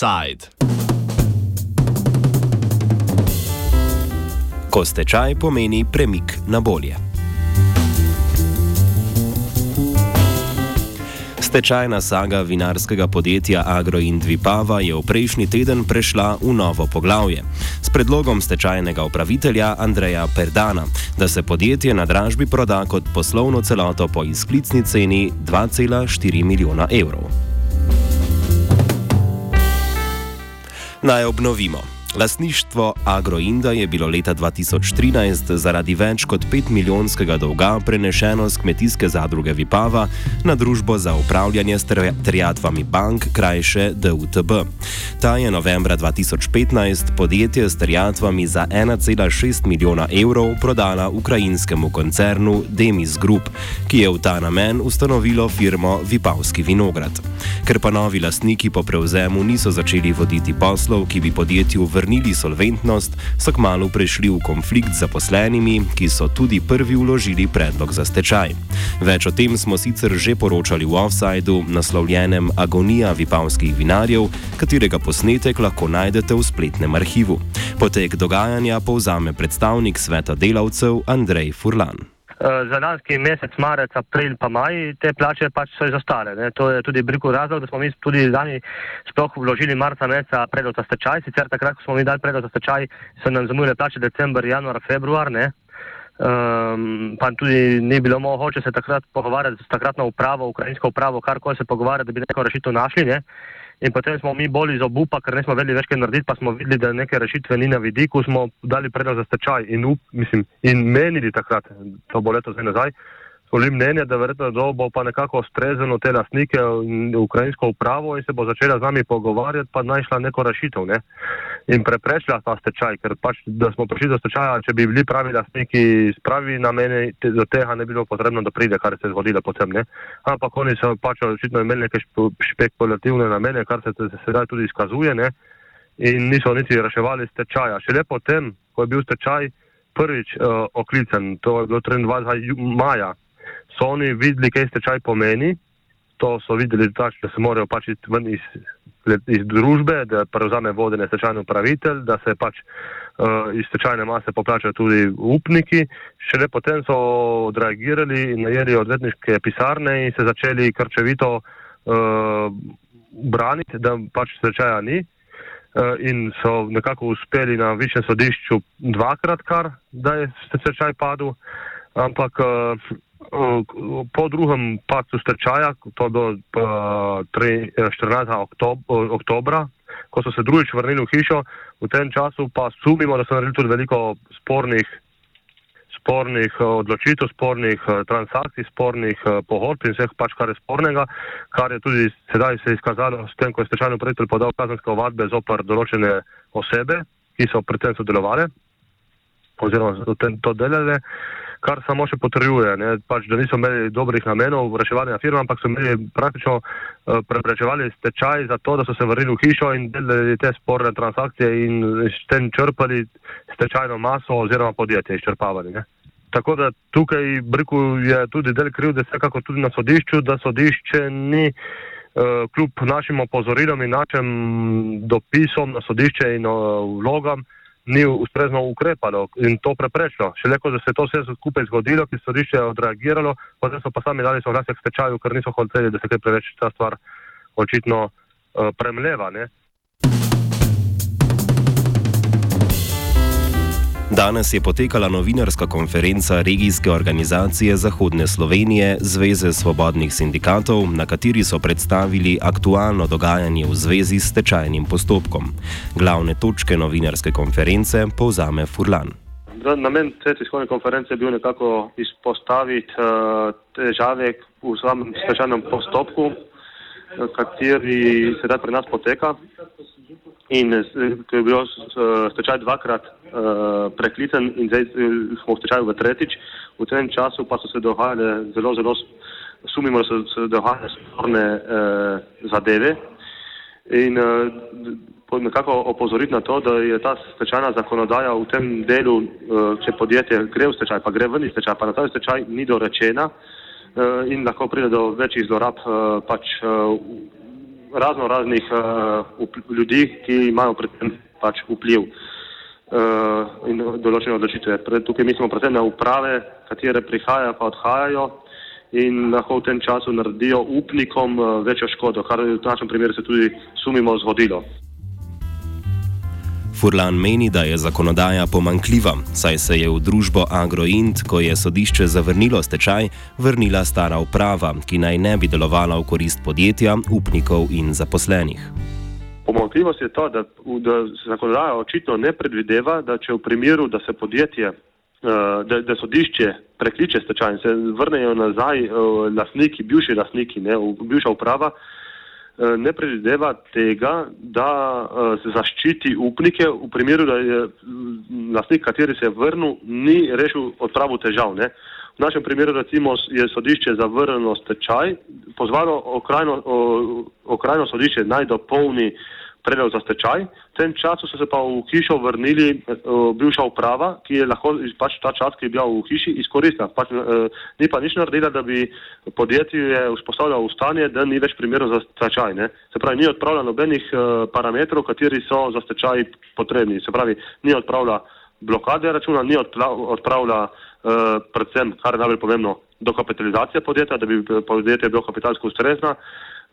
Offside. Ko stečaj pomeni premik na bolje. Stečajna saga vinarskega podjetja Agroindvipava je v prejšnji teden prešla v novo poglavje s predlogom stečajnega upravitelja Andreja Perdana, da se podjetje na dražbi proda kot poslovno celoto po izklicni ceni 2,4 milijona evrov. Naj obnovimo. Lasništvo Agroinda je bilo leta 2013 zaradi več kot 5 milijonskega dolga prenešeno z kmetijske zadruge Vipava na družbo za upravljanje s terjatvami bank, krajše DUTB. Ta je novembra 2015 podjetje s terjatvami za 1,6 milijona evrov prodala ukrajinskemu koncernu Demis Group, ki je v ta namen ustanovilo firmo Vipavski vinograd. Ker pa novi lastniki po prevzemu niso začeli voditi poslov, ki bi podjetju vrnili, vrnili solventnost, so kmalo prešli v konflikt z zaposlenimi, ki so tudi prvi vložili predlog za stečaj. Več o tem smo sicer že poročali v offsajdu, naslovljenem Agonija vipavskih vinarjev, katerega posnetek lahko najdete v spletnem arhivu. Potek dogajanja povzame predstavnik sveta delavcev Andrej Furlan. Eh, za lanski mesec, marec, april, pa maj, te plače pač so izostale. Ne. To je tudi briku razlog, da smo mi tudi lani sploh vložili marca meseca predlog za stečaj. Sicer takrat, ko smo mi dali predlog za stečaj, so nam zamujale plače december, januar, februar. Ne. Um, pa tudi ni bilo mogoče se takrat pogovarjati z takratno upravo, ukrajinsko upravo, karkoli se pogovarjati, da bi neko rešitev našli. Ne. In potem smo mi bolj iz obupa, ker nismo vedeli več kaj narediti, pa smo videli, da neke rešitve ni na vidiku, smo dali predlog za stečaj in, up, mislim, in menili takrat, to bo leto zdaj nazaj, Volim mnenje, da verjetno do bo pa nekako strezeno te lastnike in ukrajinsko upravo in se bo začela z nami pogovarjati, pa najšla neko rešitev ne? in preprečila ta stečaj, ker pač, da smo prišli do stečaja, če bi bili pravi lastniki spravi na mene, te, do tega ne bi bilo potrebno, da pride, kar se je zgodilo potem, ne? Ampak oni so pač očitno imeli neke špekulativne namene, kar se sedaj tudi izkazuje, ne? In niso niti reševali stečaja. Šele potem, ko je bil stečaj prvič uh, oklican, to je bilo 23. maja so oni videli, kaj stečaj pomeni. To so videli, tač, da se morajo pač ven iz, iz družbe, da prevzame vodenje stečajni upravitelj, da se pač uh, iz stečajne mase poplačajo tudi upniki. Šele potem so odreagirali in najeli odvetniške pisarne in se začeli krčevito uh, braniti, da pač stečaja ni. Uh, in so nekako uspeli na višjem sodišču dvakrat, kar da je stečaj padel. Ampak uh, po drugem pacu stečaja, to je bilo 14. oktobra, ko so se drugič vrnili v hišo, v tem času pa sumimo, da so naredili tudi veliko spornih, spornih eh, odločitev, spornih eh, transakcij, spornih eh, pogodb in vseh pač, kar je spornega, kar je tudi sedaj se izkazalo s tem, ko je stečajni upravitelj podal kazenske ovadbe zopr določene osebe, ki so pri tem sodelovali oziroma to delali kar samo še potrjuje, pač, da niso imeli dobrih namenov v reševanju firme, ampak so imeli praktično uh, preprečevali stečaj za to, da so se vrnili v hišo in delali te sporne transakcije in s tem črpali stečajno maso oziroma podjetje izčrpavali. Ne? Tako da tukaj briku je tudi del kriv, da se kako tudi na sodišču, da sodišče ni uh, kljub našim opozorilom in našim dopisom na sodišče in uh, vlogam uh, ni ustrezno ukrepalo in to preprečilo. Šele ko se je to vse skupaj zgodilo, ki so riše odreagiralo, potem so pa sami dali soglasje k stečaju, ker niso hoteli, da se kaj preveč ta stvar očitno uh, premleva. Ne? Danes je potekala novinarska konferenca regijske organizacije Zahodne Slovenije Zveze svobodnih sindikatov, na kateri so predstavili aktualno dogajanje v zvezi s tečajnim postopkom. Glavne točke novinarske konference povzame Furlan. Namen te tiskovne konference je bil nekako izpostaviti uh, težave v samem stečajnem postopku, kateri sedaj pri nas poteka in ko je bil stečaj dvakrat uh, preklican in zdaj smo v stečaju v tretjič, v tem času pa so se dogajale zelo, zelo, sumimo, da so se dogajale sporne uh, zadeve. In uh, nekako opozoriti na to, da je ta stečajna zakonodaja v tem delu, uh, če podjetje gre v stečaj, pa gre ven iz stečaja, pa na ta stečaj ni dorečena uh, in lahko pride do večjih zlorab uh, pač uh, razno raznih uh, ljudi, ki imajo predtem pač vpliv. uh, in določene odločitve. Tukaj mislimo predvsem na uprave, katere prihajajo pa odhajajo in lahko v tem času naredijo upnikom uh, večjo škodo, kar v našem primeru se tudi sumimo zgodilo. Furlan meni, da je zakonodaja pomankljiva, saj se je v družbo Agroint, ko je sodišče zavrnilo stečaj, vrnila stara uprava, ki naj ne bi delovala v korist podjetja, upnikov in zaposlenih. Pomankljivost je to, da, da zakonodaja očitno ne predvideva, da če v primeru, da se podjetje, eh, da, da sodišče prekliče stečaj in se vrnejo nazaj eh, lasniki, bivši lasniki, ne, bivša uprava, Eh, ne predvideva tega, da se zaščiti upnike v primeru, da je mm, lastnik, kateri se je vrnil, ni rešil odpravo težav. Ne. V našem primeru recimo je sodišče zavrnilo stečaj, pozvalo okrajno, okrajno sodišče naj dopolni predal za stečaj. V tem času so se pa v hišo vrnili uh, bivša uprava, ki je lahko pač ta čas, ki je bil v hiši, izkoristila. Pač, uh, ni pa nič naredila, da bi podjetje vzpostavljalo stanje, da ni več primerov za stečaj. Ne? Se pravi, ni odpravila nobenih uh, parametrov, kateri so za stečaj potrebni. Se pravi, ni odpravila blokade računa, ni odpravila uh, predvsem, kar je najbolj pomembno, dokapitalizacija podjetja, da bi podjetje bilo kapitalsko ustrezno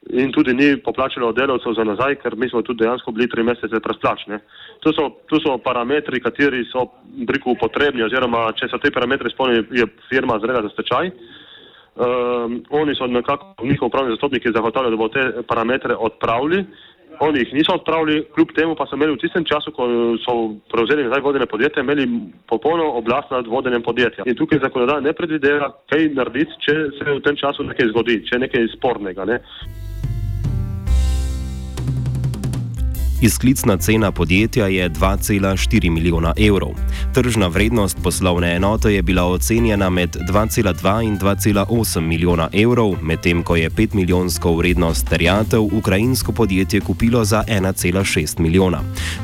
in tudi ni poplačilo delavcev za nazaj, ker mi smo tudi dejansko bili tri mesece presplačni. Tu so, tu so parametri, kateri so briku potrebni, oziroma če so te parametri spolni, je firma zrela za stečaj. Um, oni so nekako, njihov upravni zastopniki zagotavljali, da bo te parametre odpravili. Oni jih niso odpravili, kljub temu pa so imeli v tistem času, ko so prevzeli nazaj vodene podjetje, imeli popolno oblast nad vodenjem podjetja. In tukaj zakonodaja ne predvideva, kaj narediti, če se v tem času nekaj zgodi, če je nekaj spornega. Ne. Izklicna cena podjetja je 2,4 milijona evrov. Tržna vrednost poslovne enote je bila ocenjena med 2,2 in 2,8 milijona evrov, medtem ko je 5 milijonsko vrednost terjatev ukrajinsko podjetje kupilo za 1,6 milijona.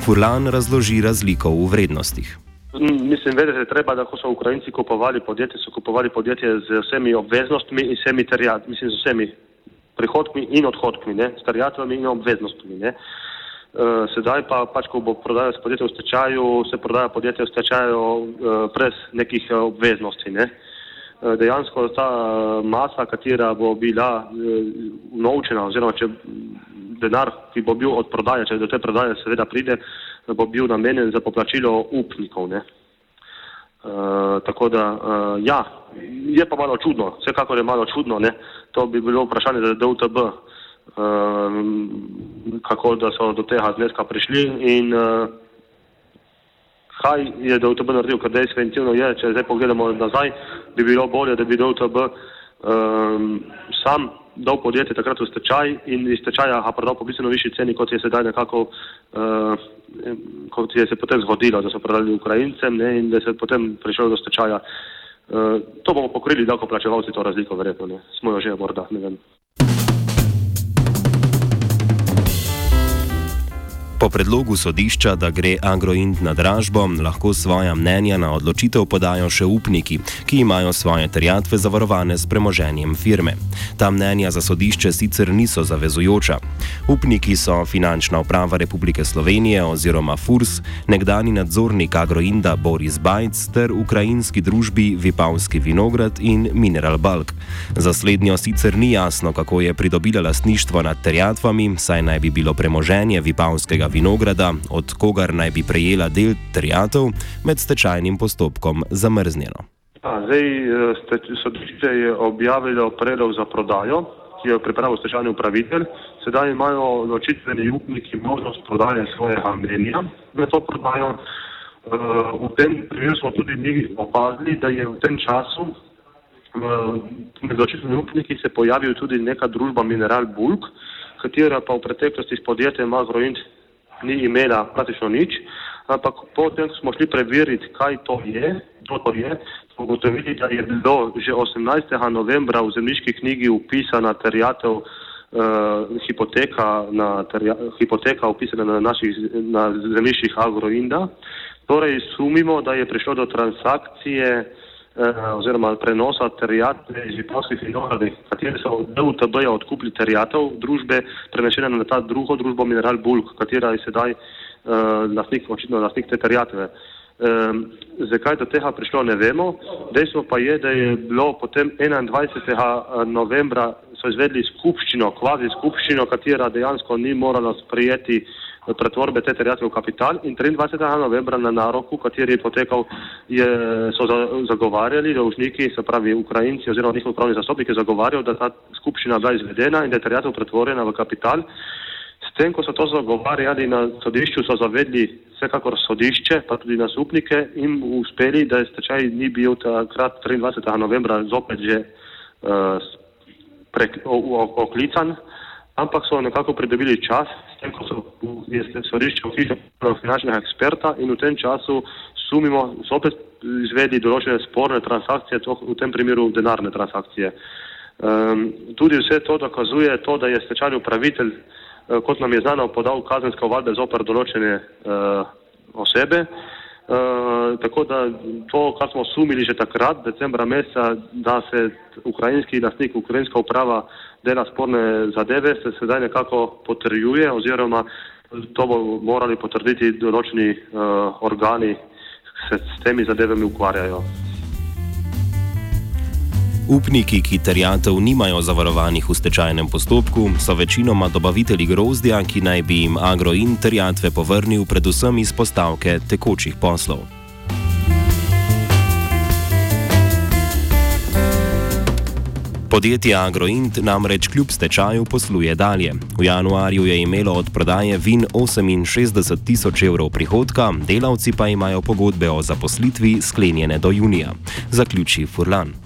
Furlan razloži razliko v vrednostih. Mislim, vedeti je treba, da ko so Ukrajinci kupovali podjetje, so kupovali podjetje z vsemi obveznostmi in vsemi terjatvami, mislim, z vsemi prihodkmi in odhodkmi, s terjatvami in obveznostmi. Ne. Uh, sedaj pa, pač, ko bo prodajal podjetje v stečaju, se prodaja podjetje v stečaju uh, brez nekih uh, obveznosti. Ne? Dejansko ta masa, katera bo bila unovčena, oziroma če denar, ki bo bil od prodaje, če do te prodaje seveda pride, bo bil namenjen za poplačilo upnikov. Uh, tako da, uh, ja, je pa malo čudno, vsekakor je malo čudno, ne? to bi bilo vprašanje za DUTB. Uh, kako da so do tega zneska prišli in uh, kaj je DOTB naredil, ker definitivno je, če zdaj pogledamo nazaj, bi bilo bolje, da bi DOTB um, ehm, sam dal podjetje takrat v stečaj in iz stečaja ga prodal po bistveno višji ceni, kot je sedaj nekako, uh, kot je se potem zgodilo, da so prodali Ukrajincem ne, in da se potem prišel do stečaja. Uh, to bomo pokrili, da ko plačevalci to razliko, verjetno ne. Smo jo že morda, ne vem. Po predlogu sodišča, da gre Agroint na dražbo, lahko svoja mnenja na odločitev podajo še upniki, ki imajo svoje terjatve zavarovane s premoženjem firme. Ta mnenja za sodišče sicer niso zavezujoča. Upniki so Finančna uprava Republike Slovenije oziroma FURS, nekdani nadzornik Agroinda Boris Bajc ter ukrajinski družbi Vipavski vinograd in Mineral Bulk. Za slednjo sicer ni jasno, kako je pridobila lastništvo nad terjatvami, saj naj bi bilo premoženje Vipavskega vinograda, od kogar naj bi prejela del terjatov, med stečajnim postopkom zamrznjeno. Zdaj, eh, sodišče je objavilo predlog za prodajo, ki jo pripravil stečajni upravitelj. Sedaj imajo ločitveni upniki možnost prodaje svojega mnenja na to prodajo. Eh, v tem primeru smo tudi mi opazili, da je v tem času med ločitvenimi upniki se pojavil tudi neka družba Mineral Bulk, katera pa v preteklosti s podjetjem Agroint ni imela praktično nič, ampak potem smo šli preveriti, kaj to je, to to je, smo ugotovili, da je bilo že 18. novembra v zemljiški knjigi upisana terjatev uh, hipoteka, na terja, hipoteka upisana na naših na zemljiščih Agroinda. Torej sumimo, da je prišlo do transakcije oziroma prenosa terjatve iz Vipavskih vinogradih, kateri so od DUTB-ja odkupili terjatov družbe, prenešene na ta drugo družbo Mineral Bulk, katera je sedaj lastnik, očitno lastnik te terjatve. Um, zakaj do tega prišlo, ne vemo. Dejstvo pa je, da je bilo potem 21. novembra so izvedli skupščino, kvazi skupščino, katera dejansko ni morala sprejeti pretvorbe te terjatve v kapital in 23. novembra na naroku, kateri je potekal, je, so za, zagovarjali dolžniki, se pravi Ukrajinci oziroma njihov pravni zastopnik je zagovarjal, da ta skupščina bila izvedena in da je terjatve pretvorjena v kapital. S tem, ko so to zagovarjali na sodišču, so zavedli vsekakor sodišče, pa tudi na supnike in uspeli, da je stečaj ni bil takrat 23. novembra zopet že uh, prek, o, o, oklican, ampak so nekako pridobili čas, s tem, ko so je sodišče vključilo finančnega eksperta in v tem času sumimo, so opet izvedli določene sporne transakcije, to, v tem primeru denarne transakcije. Um, tudi vse to dokazuje to, da je stečajni upravitelj Eh, kot nam je znano, podal kazensko vadbe zoper določene uh, osebe. Uh, tako da to, kar smo sumili že takrat, decembra meseca, da se ukrajinski lastnik, ukrajinska uprava dela sporne zadeve, se sedaj nekako potrjuje oziroma to bo morali potrditi določeni uh, organi, ki se s temi zadevami ukvarjajo. Upniki, ki terjatev nimajo zavarovanih v stečajnem postopku, so večinoma dobavitelji grozdja, ki naj bi jim agroin terjatve povrnil predvsem iz postavke tekočih poslov. Podjetje Agroint namreč kljub stečaju posluje dalje. V januarju je imelo od prodaje vin 68 tisoč evrov prihodka, delavci pa imajo pogodbe o zaposlitvi sklenjene do junija. Zaključi Furlan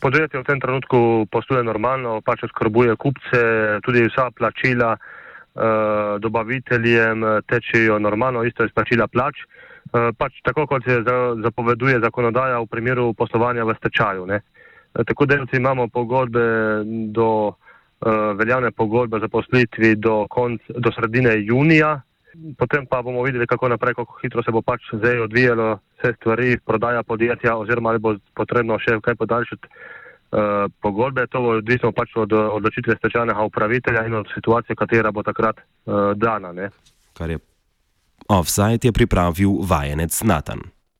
podjetje v tem trenutku posluje normalno, pač skrbuje kupce, tudi vsa plačila uh, dobaviteljem tečejo normalno, isto je splačila plač. Uh, pač tako kot se zapoveduje zakonodaja v primeru poslovanja v stečaju. Ne. Eh, tako delci imamo pogodbe do uh, veljavne pogodbe za poslitvi do, konc, do sredine junija, potem pa bomo videli, kako naprej, kako hitro se bo pač zdaj odvijalo vse stvari, prodaja podjetja, oziroma ali bo potrebno še kaj podaljšati uh, pogodbe. To bo odvisno pač od odločitve stečajnega upravitelja in od situacije, katera bo takrat uh, dana. Ne? Kar je offside, je pripravil vajenec Natan.